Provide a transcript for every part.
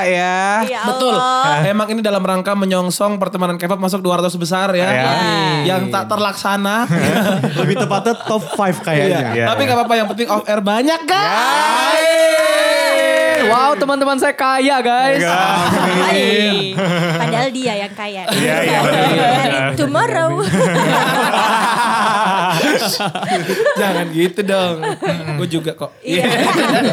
Pak ya. Ya Betul. Allah. Emang ini dalam rangka menyongsong pertemanan K-pop masuk 200 besar ya. Ya. Yang tak terlaksana. Lebih tepatnya top 5 kayaknya. Iya. Tapi gak apa-apa yang penting off air banyak guys. Wow, teman-teman saya kaya, guys. Hai. Padahal dia yang kaya. Iya, iya, benar. Tomorrow. Jangan gitu dong. Gue juga kok. Iya.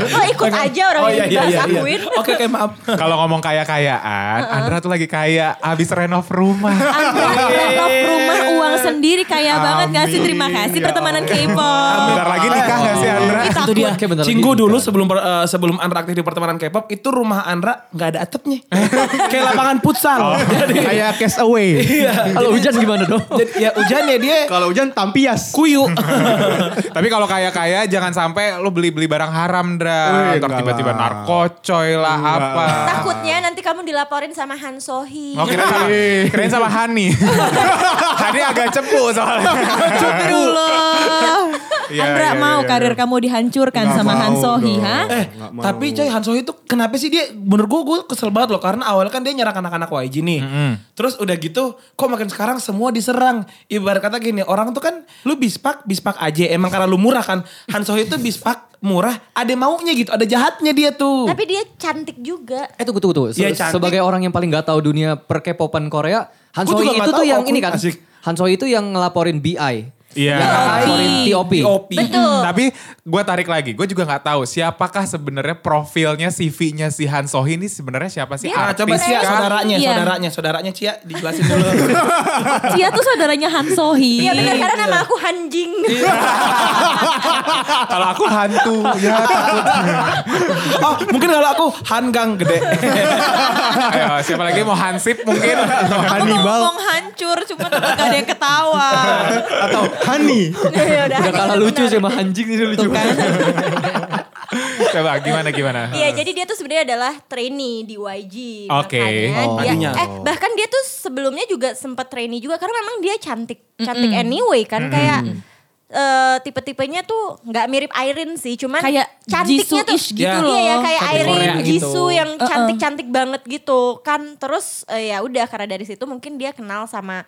Oh ikut aja orang Oh yang iya iya iya. iya. akuin. Oke oke maaf. Kalau ngomong kaya-kayaan, Andra tuh lagi kaya abis renov rumah. Andra renov rumah sendiri kaya banget gak sih? Amin. Terima kasih Ya pertemanan. K-pop. Bentar lagi nikah gak sih Andra? Itu dia. Cinggu dulu sebelum eh, sebelum Andra aktif di pertemanan K-pop itu rumah Andra nggak ada atapnya. Kayak lapangan futsal. Jadi Kayak cast away. Kalau hujan gimana dong? jadi ya hujannya dia Kalau hujan tampias. kuyu. Tapi kalau kaya-kaya jangan sampai lu beli-beli barang haram, Dra. Wih, Ntar enggak tiba-tiba narkocoy lah apa. Takutnya nanti kamu dilaporin sama Han Sohi. Oh kirain sama, kirain sama Hani. Hani agak cepu soalnya. Dulu. Iya, Andra iya, mau iya, karir iya. kamu dihancurkan Nggak sama Han Sohi, ha? Eh, tapi coy Han Sohee itu kenapa sih dia menurut gue gue kesel banget loh karena awalnya kan dia nyerang anak-anak YG nih. Terus udah gitu kok makin sekarang semua diserang. Ibarat kata gini, orang tuh kan lu bispak, bispak aja emang karena lu murah kan. Han Sohee itu bispak murah, ada maunya gitu, ada jahatnya dia tuh. Tapi dia cantik juga. Eh tunggu tunggu tunggu. Se- Iya, cantik. sebagai orang yang paling gak tahu dunia per K-popan Korea, Han nggak itu tuh yang ini kan. asik. Han Sohee itu yang ngelaporin BI. Iya. Ngelaporin TOP. TOP. Betul. Tapi gue tarik lagi, gue juga nggak tahu siapakah sebenarnya profilnya CV-nya si Han Sohee ini sebenarnya siapa sih? Nah, Artis coba Cia kah? saudaranya, Iya. saudaranya, saudaranya Cia dijelasin dulu. Cia tuh saudaranya Han Sohee. Iya benar karena nama aku Hanjing. Kalau aku hantu, ya takut. oh, mungkin kalau aku Han Gang gede. Ayo, siapa lagi mau Hansip mungkin? Aku mau Hannibal ngomong hancur, cuma tetap gak ada yang ketawa. atau Hani. Ya udah, Udah kalah lucu sih sama anjing ini lucu. Coba gimana gimana? Iya, jadi dia tuh sebenarnya adalah trainee di YG. Oke. Makanya Oh, dia, eh bahkan dia tuh sebelumnya juga sempat trainee juga karena memang dia cantik, cantik anyway kan kayak eh, tipe-tipenya tuh nggak mirip Irene sih, cuman Kayak cantiknya tuh gitu Ya. loh. Iya ya kayak Cantik Irene, Korea gitu. Jisoo yang Uh-uh. cantik-cantik banget gitu kan. Terus eh, ya udah karena dari situ mungkin dia kenal sama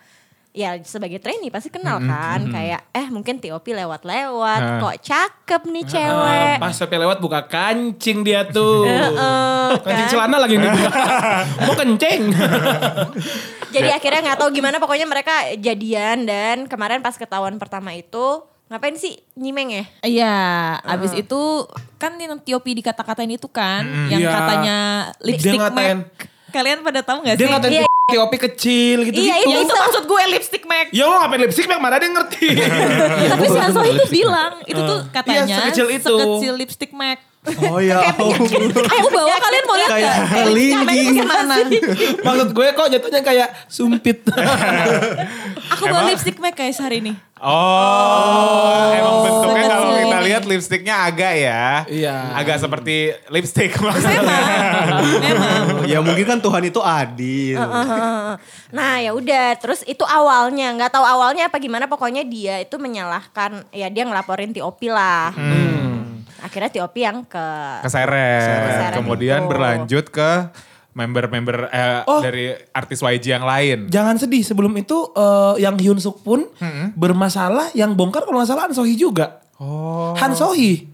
ya sebagai trainee pasti kenal kan kayak eh mungkin TOP lewat-lewat Nah. kok cakep nih cewek. Pas sampai lewat buka kancing dia tuh. Heeh, Kancing kan. celana lagi nih. Mau kencing. Jadi akhirnya nggak tahu gimana pokoknya mereka jadian dan kemarin pas ketahuan pertama itu ngapain sih nyimeng ya? Iya, abis itu kan yang Tiopi dikata-katain itu kan, yang Iya. katanya lipstick Dia ngatain. Kalian pada tahu gak Dia sih? ngatain Iya. TOP kecil gitu. Iya, Ya itu itu maksud gue lipstick Mac. Ya lo ngapain lipstick Mac mana dia ngerti. Tapi si Han Sohee itu bilang, itu tuh katanya Iya, sekecil itu. sekecil lipstick Mac. Oh ya ampun. Aku bawa kalian mau lihat Kayak lingging. Gimana? Maksud gue kok jatuhnya kayak sumpit. Aku bawa lipstick Mac guys hari ini. Oh, emang bentuknya kalau kita ini. lihat lipstiknya agak ya. Iya. Agak seperti lipstick maksudnya. Memang, memang. ya mungkin kan Tuhan itu adil. Nah ya udah terus itu awalnya nggak tahu awalnya apa gimana pokoknya dia itu menyalahkan ya dia ngelaporin TOP lah. Akhirnya TOP yang ke Keseret. Keseret Kemudian itu. berlanjut ke member-member eh, Oh. dari artis YG yang lain. Jangan sedih sebelum itu eh, yang Hyun Suk pun bermasalah yang bongkar kalau nggak salah Han Sohee juga. Oh. Han Sohee.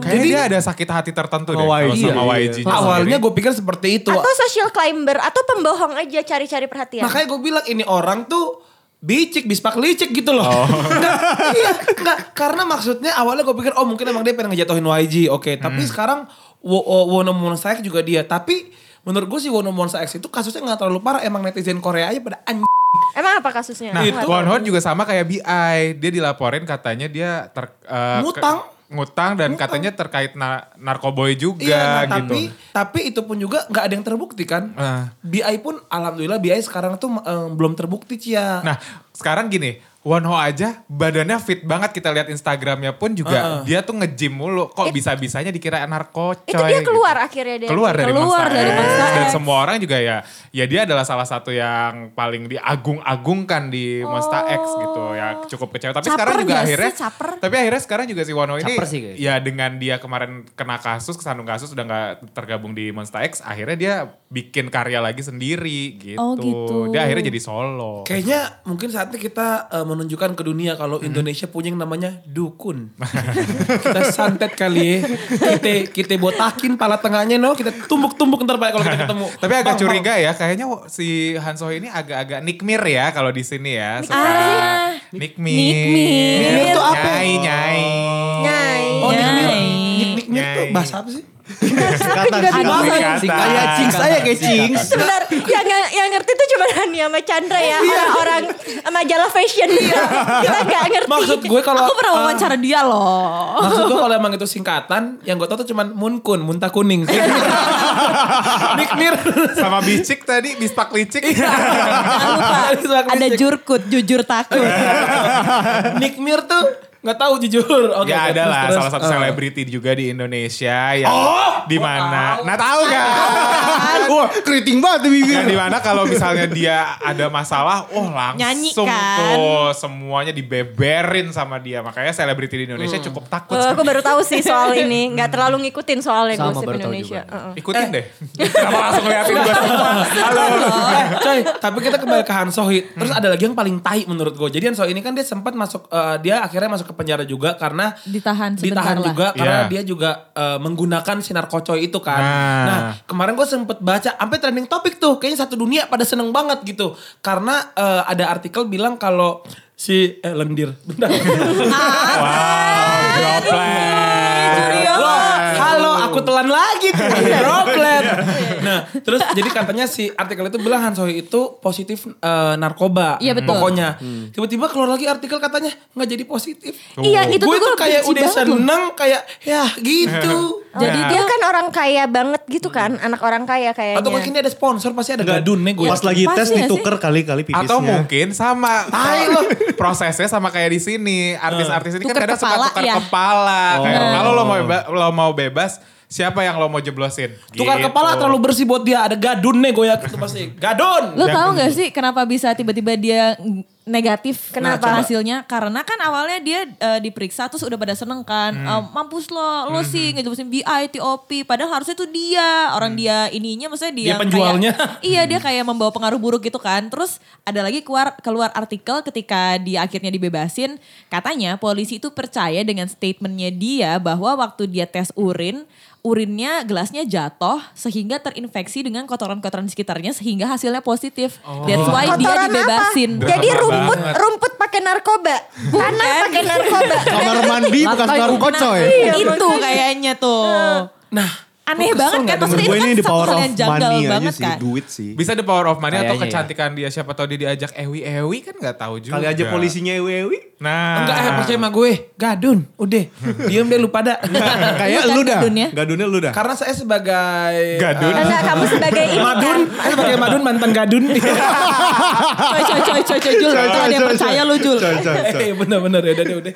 Kayaknya dia ada sakit hati tertentu deh Sama kalau YG. sama Iya, YG. iya. Awalnya gue pikir seperti itu. atau social climber atau pembohong aja cari-cari perhatian. Makanya gue bilang ini orang tuh bicik, bispak licik gitu loh. Enggak, iya, enggak. Karena maksudnya awalnya gue pikir oh mungkin emang dia pengen ngejatuhin YG. Oke, tapi sekarang Wo- Wo- Wono Monsta X juga dia. Tapi menurut gue sih Wono Monsta X itu kasusnya gak terlalu parah. Emang netizen Korea aja pada anj. Emang apa kasusnya? Nah, Nggak tahu. Wonho juga sama kayak BI. Dia dilaporin katanya dia ter, eh, Ngutang. ke- ngutang dan katanya terkait na narkoboy juga Iya, nah, gitu. tapi tapi itu pun juga nggak ada yang terbukti kan. Ah. BI pun alhamdulillah BI sekarang tuh eh, belum terbukti Cia. Nah, sekarang gini, Wonho aja badannya fit banget kita lihat Instagramnya pun juga dia tuh nge-gym mulu. Kok bisa-bisanya dikira narko Itu coy, dia gitu. keluar akhirnya dari keluar dari Keluar Monsta dari X. Monsta dan X. semua orang juga ya ya dia adalah salah satu yang paling diagung-agungkan di Monsta X gitu ya cukup kecewa tapi Caper sekarang juga nggak sih? akhirnya Caper? tapi akhirnya sekarang juga si Wono ini Caper sih ya dengan dia kemarin kena kasus kesandung kasus udah nggak tergabung di Monsta X akhirnya dia bikin karya lagi sendiri gitu, Oh, gitu. dia akhirnya jadi solo Kayaknya mungkin saatnya kita eh, menunjukkan ke dunia kalau Indonesia punya yang namanya dukun. kita santet kali ya. Kita kita botakin pala tengahnya no, kita tumbuk-tumbuk ntar Pak kalau kita ketemu. Tapi agak Bang, curiga ya, kayaknya si Hanso ini agak-agak nikmir ya kalau di sini ya. Suka Ah, nikmir. Nikmir. Nikmir tuh apa? Nyai, nyai. Nyai. Oh, nikmir. Nikmir tuh Nyai. bahasa apa sih? Singkatan. Kayak cings saya kayak cings. Sebentar, yang, yang ngerti tuh cuma Hani sama Chandra ya. Orang-orang majalah fashion dia. Kita gak ngerti. Maksud gue kalau Aku pernah eh, wawancara dia loh. Maksud gue kalau emang itu singkatan, yang gue tau tuh cuman munkun, muntah kuning. Nikmir. Sama bicik tadi, bispak licik. Jangan lupa ada jurkut, jujur takut. Nikmir tuh nggak tahu jujur. Oke, Gak oke, ada lah terus. salah satu Eh. selebriti juga di Indonesia yang Oh! di mana. Nah tahu gak? Wah keriting banget tuh bibir. Yang di mana kalau misalnya dia ada masalah, oh langsung Nyanyi kan? tuh semuanya dibeberin sama dia. Makanya selebriti di Indonesia Hmm. cukup takut. Eh, aku baru tahu sih soal ini. Gak terlalu ngikutin soalnya Sama, gosip Indonesia. juga. Heeh. Ikutin deh. Kenapa langsung ngeliatin gue semua? Halo. Eh, coy, tapi kita kembali ke Han Sohee. Terus ada lagi yang paling tai menurut gue. Jadi Han Sohee ini kan dia sempat masuk, eh, dia akhirnya masuk ke penjara juga karena Ditahan ditahan lah. juga karena Iya. dia juga eh, menggunakan sinar kocoy itu kan. Nah. Nah, kemarin gue sempet baca sampai trending topik tuh, kayaknya satu dunia pada seneng banget gitu. Karena eh, ada artikel bilang kalau si eh lendir. Bentar. Wow, droplet. Halo, aku telan lagi tuh. Droplet. Nah, terus jadi katanya si artikel itu bilang Han Sohee itu positif eh, narkoba. Iya, betul. Pokoknya. Tiba-tiba keluar lagi artikel katanya nggak jadi positif. Iya itu gue tuh gue kayak udah seneng kayak ya gitu. Jadi dia kan orang kaya banget gitu kan. Anak orang kaya kayaknya. Atau mungkin dia ada sponsor pasti ada gadun nih gue. Pas lagi Pasti tes nggak ditukar kali-kali pipisnya. Atau mungkin sama Tai loh. prosesnya sama kayak di sini. Artis-artis ini kan Tukar kadang suka kepala, tukar ya? kepala. Kayak, Kalau lo mau lo mau bebas, siapa yang lo mau jeblosin? Tukar Gitu. kepala terlalu bersih buat dia. Ada gadun nih gue yakin itu pasti. Gadun. Lo tau gak sih kenapa bisa tiba-tiba dia negatif Kenapa? Nah, hasilnya? Karena kan awalnya dia eh, diperiksa terus udah pada seneng kan. Eh, mampus lo, lo sih ngejelasin BI, TOP. Padahal harusnya itu dia. Orang dia ininya maksudnya dia. Dia penjualnya. kayak- iya dia kayak membawa pengaruh buruk gitu kan. Terus ada lagi keluar, keluar artikel ketika dia akhirnya dibebasin. Katanya polisi itu percaya dengan statementnya dia bahwa waktu dia tes urin. Urinnya gelasnya jatuh sehingga terinfeksi dengan kotoran-kotoran di sekitarnya sehingga hasilnya positif. That's why dia Kotoran dibebasin. apa? Jadi Drama rumput banget. rumput pakai narkoba. Tanah pakai narkoba. Kamar mandi bekas Nah, coy. itu kayaknya tuh. Nah. Aneh banget kan. nggak Maksudnya itu kan satu power hal of yang janggal money aja banget sih. kan. Duit sih. Bisa the power of money atau Kayaknya ya. kecantikan dia. Siapa tahu dia diajak ewi-ewi kan gak tahu juga. Kali aja polisinya ewi-ewi. Nah. Enggak eh percaya sama gue. Gadun. Udah. Diem deh lu pada. Kayak Lu lu dah. gadunnya? Gadunnya lu dah. Karena saya sebagai Gadun. eh, Enggak, kamu sebagai ini Madun, saya sebagai Madun mantan gadun. Coy coy coy coy coy Jul. Kalau ada yang percaya lu Jul. Coy, coy, coy. Eh bener-bener ya udah udah.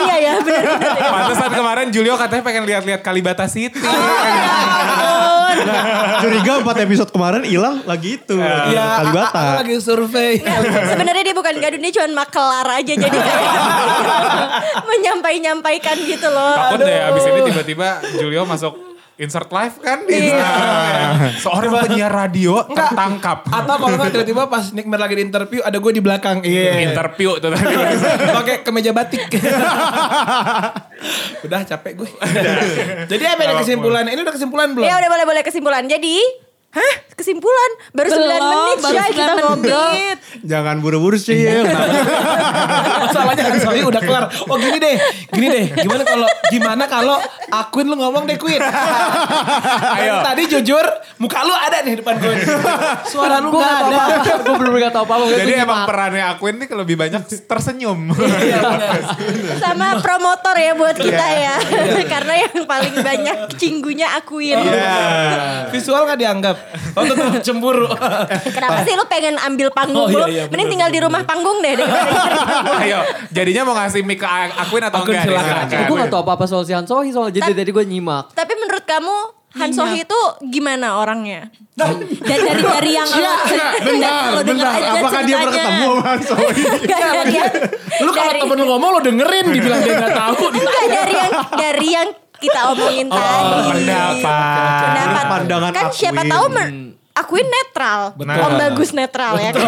Iya ya, bener-bener. ya. Pantesan kemarin Julio katanya pengen lihat-lihat Kalibata City. Curiga 4 episode kemarin hilang lagi itu. lagi Ya, Kalibata. aku lagi survei. Sebenarnya dia bukan gadun, dia cuma makelar aja jadi menyampai-nyampaikan gitu loh. Takut deh abis ini tiba-tiba Julio masuk insert live kan di Instagram. Seorang penyiar radio tertangkap. Atau kalau nggak tiba-tiba pas Nick Mer lagi di interview ada gue di belakang. Iya. Interview tuh tadi. Pakai kemeja batik. udah capek gue. Jadi apa ada kesimpulan? Ini udah kesimpulan belum? Ya udah boleh-boleh kesimpulan. Jadi, hah? Kesimpulan? Baru 9 Belum, menit baru Syai, kita 9 ngobrol. Jangan buru-buru sih ya. Masalahnya kan sorry udah kelar. Oh gini deh, gini deh. Gimana kalau gimana kalau akuin lu ngomong deh Queen. Ayo. Tadi jujur, muka lu ada nih depan gue. Suara lu Gue gak ada. Gue belum gak tau apa-apa. Jadi emang perannya Aquin nih lebih banyak tersenyum. Iya. Sama promotor ya buat kita ya. Karena yang paling banyak cinggunya akuin. Iya. Visual gak dianggap? Oh tetap cemburu. Kenapa sih lu pengen ambil panggung Oh, iya, lu? iya, Mending bener, tinggal di rumah panggung deh. Ayo, jadinya mau ngasih mic ke Akuin atau Akuin, enggak? silakan. Gue gak tau apa-apa soal si Han Sohee soalnya jadi tadi gue nyimak. Tapi menurut kamu Han Sohee itu gimana orangnya? Dari dari, dari yang Iya, bentar, lo denger bentar. aja Apakah dia pernah ketemu sama Han dari yang Lu kalau dari- temen lu ngomong lu dengerin dibilang dia gak tahu. enggak dari yang dari yang kita omongin Oh, tadi. pendapat. Pendapat. Pandangan kan siapa Akwin. tahu men- Akuin netral, Om bagus netral ya kan.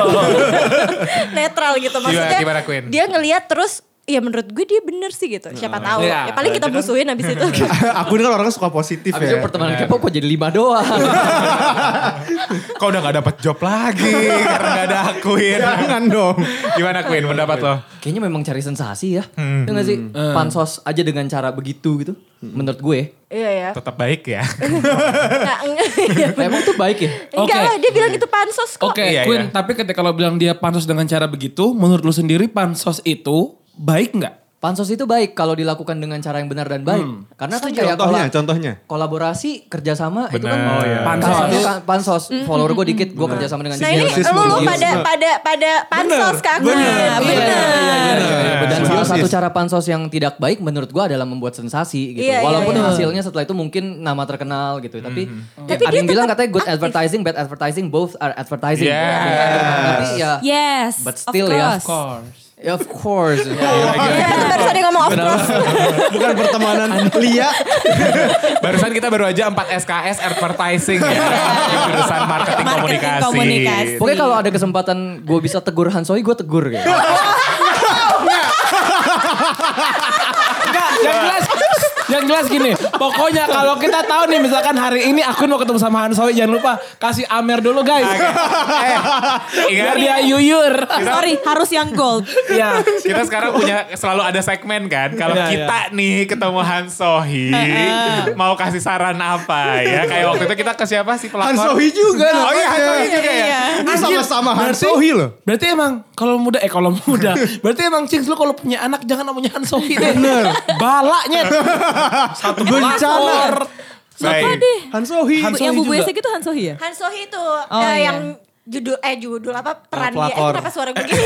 netral gitu maksudnya. gimana, Queen? Dia ngelihat terus ya menurut gue dia bener sih gitu. Siapa tahu. Iya. Ya paling kita musuhin habis itu. Aku ini kan orangnya suka positif Abis ya. itu pertemanan K-pop kok jadi lima doang. Kau udah gak dapet job lagi karena gak ada Akuin. Jangan dong. Gimana Queen pendapat lo? Kayaknya memang cari sensasi ya. Hmm. nggak sih? Pansos aja dengan cara begitu gitu. Menurut gue. Iya ya. Tetap baik ya. Nah, enggak, Emang tuh baik ya? enggak Oke. lah dia bilang itu pansos kok. Oke, Iya, Queen, iya. tapi ketika lo bilang dia pansos dengan cara begitu, menurut lu sendiri pansos itu baik nggak? Pansos itu baik kalau dilakukan dengan cara yang benar dan baik. Karena kan kayak Contohnya, kola- contohnya. kolaborasi kerjasama itu kan Benar. Oh, iya. Pansos. Kan pansos follower gue dikit gue kerjasama dengan Nah ini lu, lu Bener. pada pada pada pansos ke aku. Nah, bener. Dan salah satu cara pansos yang tidak baik menurut gue adalah membuat sensasi gitu. Iya, iya, Walaupun iya. hasilnya setelah itu mungkin nama terkenal gitu. Tapi, ya, Tapi ada yang bilang katanya good aktif. advertising, bad advertising, both are advertising. Yes. Tapi ya, Yes, But of still ya, course. Ya of course. Barusan dia ngomong of course. Bukan pertemanan Lia. Barusan kita baru aja 4 SKS advertising ya. Jurusan marketing, Marketing komunikasi. komunikasi. Pokoknya kalau ada kesempatan gue bisa tegur Han Sohee, gue tegur gitu. Enggak, yang jelas yang jelas gini. Pokoknya kalau kita tahu nih misalkan hari ini aku mau ketemu sama Han Sohee jangan lupa kasih Amer dulu guys. Eh, Biar ingat dia yuyur. Sorry, harus yang gold. Iya. kita sekarang punya selalu ada segmen kan. Kalau Iya, kita nih ketemu Han Sohee, mau kasih saran apa ya? Kayak waktu itu kita ke siapa sih pelakon? Han Sohee juga Oh iya Han namanya. Sohee juga ya. Ini sama-sama Han Berarti- Sohee loh. Berarti emang kalau muda eh kalau muda. berarti emang Cings lu kalau punya anak jangan namanya Han Sohee deh. Bener. Balanya. Satu Bencana. Han Sohee. Han Bu- yang Sohee Bu juga. Buesek itu Han Sohee ya? Han Sohee itu Oh, eh, iya. yang judul eh judul apa peran dia. Eh, pelakor. kenapa suara gue gini?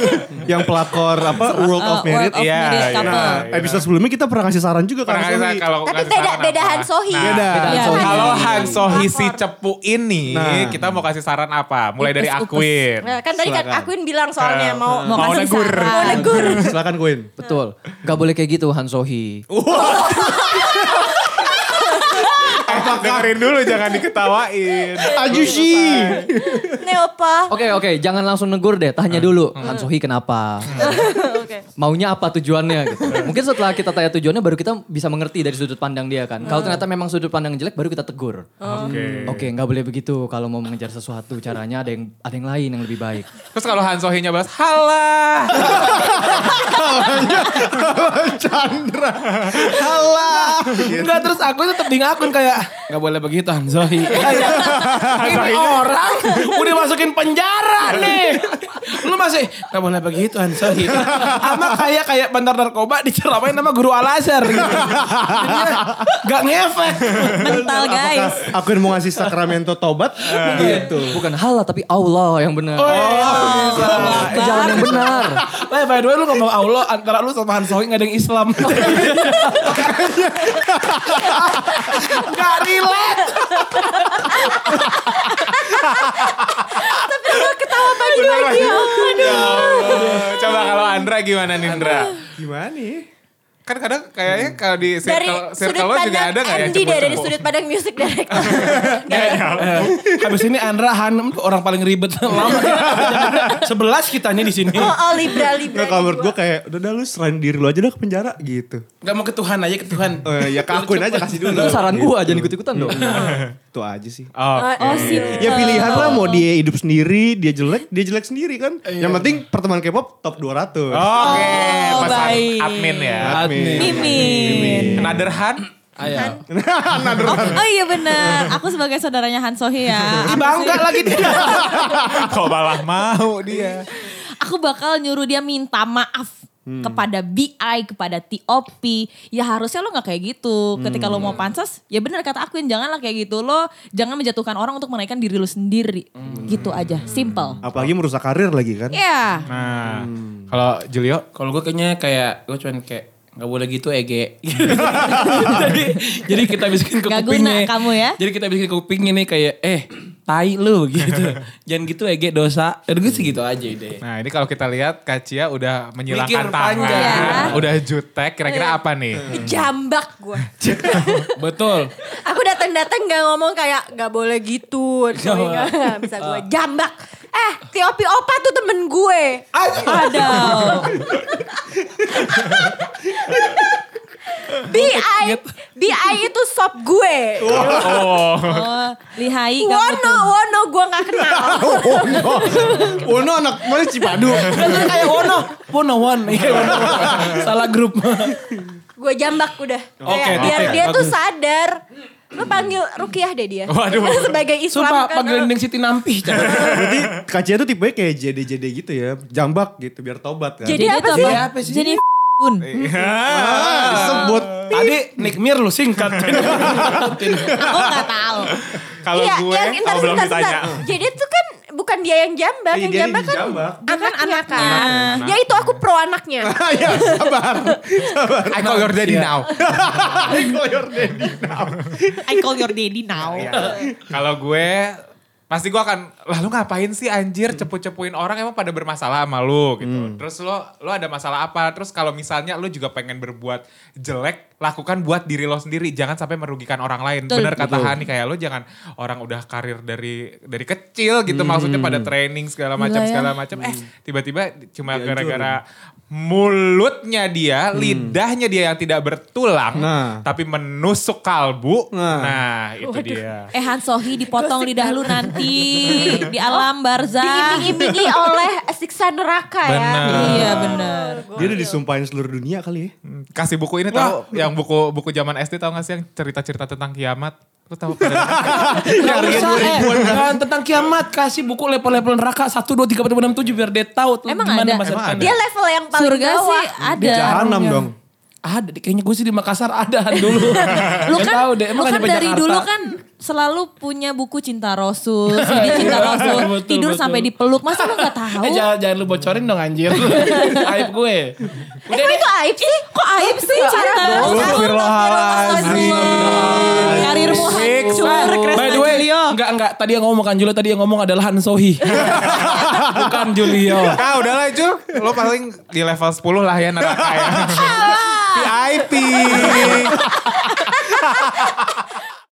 Yang pelakor apa World of Uh, of Iya, Merit iya. Couple. Nah, episode sebelumnya kita pernah ngasih saran juga kan Pernah kalau Tapi beda beda? Han Sohee. Nah, Beda. Beda Han Iya. Kalau Han Sohee si cepu ini, Nah. kita mau kasih saran apa? Mulai dari Upes, upes. Akuin. Nah, kan tadi kan. Akuin bilang soalnya mau Mau Mau kasih negur. saran. mau negur. Silakan Queen. Betul. Gak boleh kayak gitu Han Sohee. Dengerin dulu jangan diketawain. Ajushi. Neopa. Oke oke, jangan langsung negur deh. Tanya dulu Han Sohee kenapa? Oke. Maunya apa tujuannya gitu. Mungkin setelah kita tanya tujuannya baru kita bisa mengerti dari sudut pandang dia kan. Kalau ternyata memang sudut pandang jelek baru kita tegur. Oke. Oke, nggak boleh begitu. Kalau mau mengejar sesuatu caranya ada yang ada yang lain yang lebih baik. Terus kalau Han Sohee-nya balas, halah. Chandra. Halah. Enggak terus aku tetap di ngakun kayak nggak boleh begitu Han. Kayak, Ini orang udah masukin penjara nih. Lu masih nggak boleh begitu Han Sohee. Sama kayak kayak bandar narkoba diceramain nama guru Al Azhar gitu. Jadinya Gak ngefek. Mental guys. Aku yang mau ngasih sakramento tobat gitu. Bukan Allah tapi Allah yang benar. Oh, bisa. Itu jalan yang benar. Lah by the way lu ngomong Allah antara lu sama Han Sohee gak ada yang Islam. gak relate. Ketawa pagi lagi. Ya Allah. Coba kalau Andra gimana nih Andra? Gimana nih? Kan kadang kayaknya kalau di Dari circle, sudut circle lo juga pandang ada gak ya Andy dari sudut pandang music director. Eh, habis ini Andra Hanem tuh orang paling ribet lama. Sebelas kitanya di sini. Oh, oh Libra Libra. Nggak kalau menurut gue gue kayak udah dah lu serahin diri lu aja dah ke penjara gitu. Gak mau ke Tuhan aja ke Tuhan. Oh, ya ke akuin aja kasih dulu. Itu saran gua jangan ikut-ikutan dong. Itu aja sih. Oh, Oh sih. Ya pilihan lah mau dia hidup sendiri, dia jelek, dia jelek sendiri kan. Yang penting pertemuan K-pop top 200. Oke, Oh, pesan baik. admin ya. Admin. Mimin. Another Han? Ayo. Oh, oh iya benar. Aku sebagai saudaranya Han Sohee ya. Bangga lagi dia. Kok malah mau dia? Aku bakal nyuruh dia minta maaf. Kepada BI, kepada TOP, ya harusnya lo nggak kayak gitu. Ketika lo mau pansos, ya benar kata Aquin, janganlah kayak gitu. Lo jangan menjatuhkan orang untuk menaikkan diri lo sendiri. Gitu aja, simple. Apalagi merusak karir lagi kan. Ya, Nah, kalau Julio Kalau gue kayaknya kayak gue cuman kayak nggak boleh gitu Ege. jadi, jadi kita bisikin ke Nggak kupingnya. guna kamu ya? Jadi kita bisikin ke kupingnya nih kayak eh tai lu gitu. Jangan gitu Ege dosa. Dan gue sih gitu aja deh. Nah ini kalau kita lihat Kacia udah menyilangkan Mikir tangan. Iya. udah jutek. Kira-kira apa nih? Jambak gue. Betul. Aku datang-datang gak ngomong kayak gak boleh gitu. Sorry, Gak. gak, gak bisa gue. Jambak. Eh, Tiopi Opa tuh temen gue. ada. BI, BI itu sop gue. Oh, Oh, lihai kamu Wono, tuh. Wono gue gak kenal. Wono. Wono anak mana Cipadu. Kayak Wono. Wono One. Iya, Wono One. Salah grup. gue jambak udah. Oke, Kayak biar oke, dia tuh sadar. Lu panggil Rukiah deh dia. Waduh. Sebagai Islam Sumpah kan. panggil Dendeng Siti Nampi. Berarti Kacia tuh tipenya kayak JD-JD gitu ya. Jambak gitu biar tobat kan. Jadi Jadi apa sih? Jadi apa sih? Jadi f***un. Ah, disebut. Tadi Nick Mir lu singkat. Aku gak tahu. kalau Iya, gue, yang kalau belum ditanya. Jadi itu kan bukan dia yang jambak, Iya, yang dia jambak yang kan jambak. anaknya, anaknya. kan. Ya itu aku pro anaknya. ya sabar. I call your daddy Iya. now. Kok your daddy now. I call your daddy now. Kalau gue pasti gue akan lah lu ngapain sih anjir cepu-cepuin orang emang pada bermasalah sama lu gitu. Terus lo lo ada masalah apa? Terus kalau misalnya lu juga pengen berbuat jelek, lakukan buat diri lo sendiri, jangan sampai merugikan orang lain. Betul. Bener kata Hani kayak lo jangan orang udah karir dari dari kecil gitu maksudnya pada training segala macam Gila ya. segala macam eh tiba-tiba cuma gara-gara mulutnya dia, lidahnya dia yang tidak bertulang Nah. tapi menusuk kalbu. Nah. Nah, itu dia. Eh Han Sohi dipotong lidah lu nanti di alam barzah. Diiming-imingi oleh siksa neraka ya. Iya bener. Dia udah disumpahin seluruh dunia kali ya. Hmm, Kasih buku ini tahu yang buku buku zaman SD tahu gak sih yang cerita-cerita tentang kiamat? Lu tahu eh. Tentang kiamat. Kasih buku level-level neraka. 1, 2, 3, 4, 5, 6, 7. Biar dia tahu tuh Emang gimana ada? masa Emang. Dia level yang paling Surga bawah. sih ada. Jahanam dong. Ada, kayaknya gue sih di Makassar ada dulu. Lu kan, tahu deh, lu emang kan nggak nyampe dari Jakarta. dulu kan selalu punya buku cinta Rasul, CD cinta Rasul, Betul, tidur betul. sampai dipeluk. Masa lu gak tahu? Eh jangan, jangan lu bocorin dong anjir. Aib gue. Eh kok itu aib sih? Kok aib sih cinta Rasul? Astagfirullahaladzim. Karirmu hancur, By the way, enggak enggak tadi yang ngomong kan Julio tadi yang ngomong adalah Han Sohi. Bukan Julio. Ah udahlah Jul, lo paling di level 10 lah ya neraka ya. VIP.